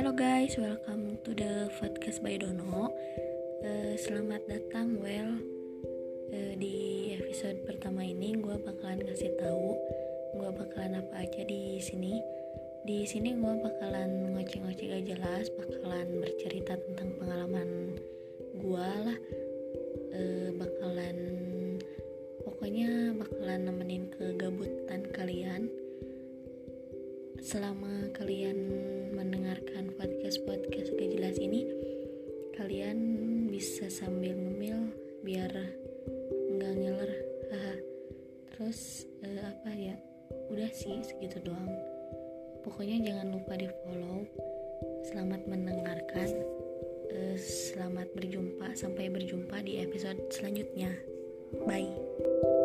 Hello guys, welcome to the podcast by Dono. Uh, selamat datang, well uh, di episode pertama ini gue bakalan kasih tahu gue bakalan apa aja di sini. Di sini gue bakalan ngoceh-ngoceh gak jelas, bakalan bercerita tentang pengalaman gue lah, uh, bakalan pokoknya bakalan nemenin kegabutan kalian selama kalian ini kalian bisa sambil ngemil biar nggak ngiler. Haha. Terus uh, apa ya? Udah sih segitu doang. Pokoknya jangan lupa di follow selamat mendengarkan. Uh, selamat berjumpa. Sampai berjumpa di episode selanjutnya. Bye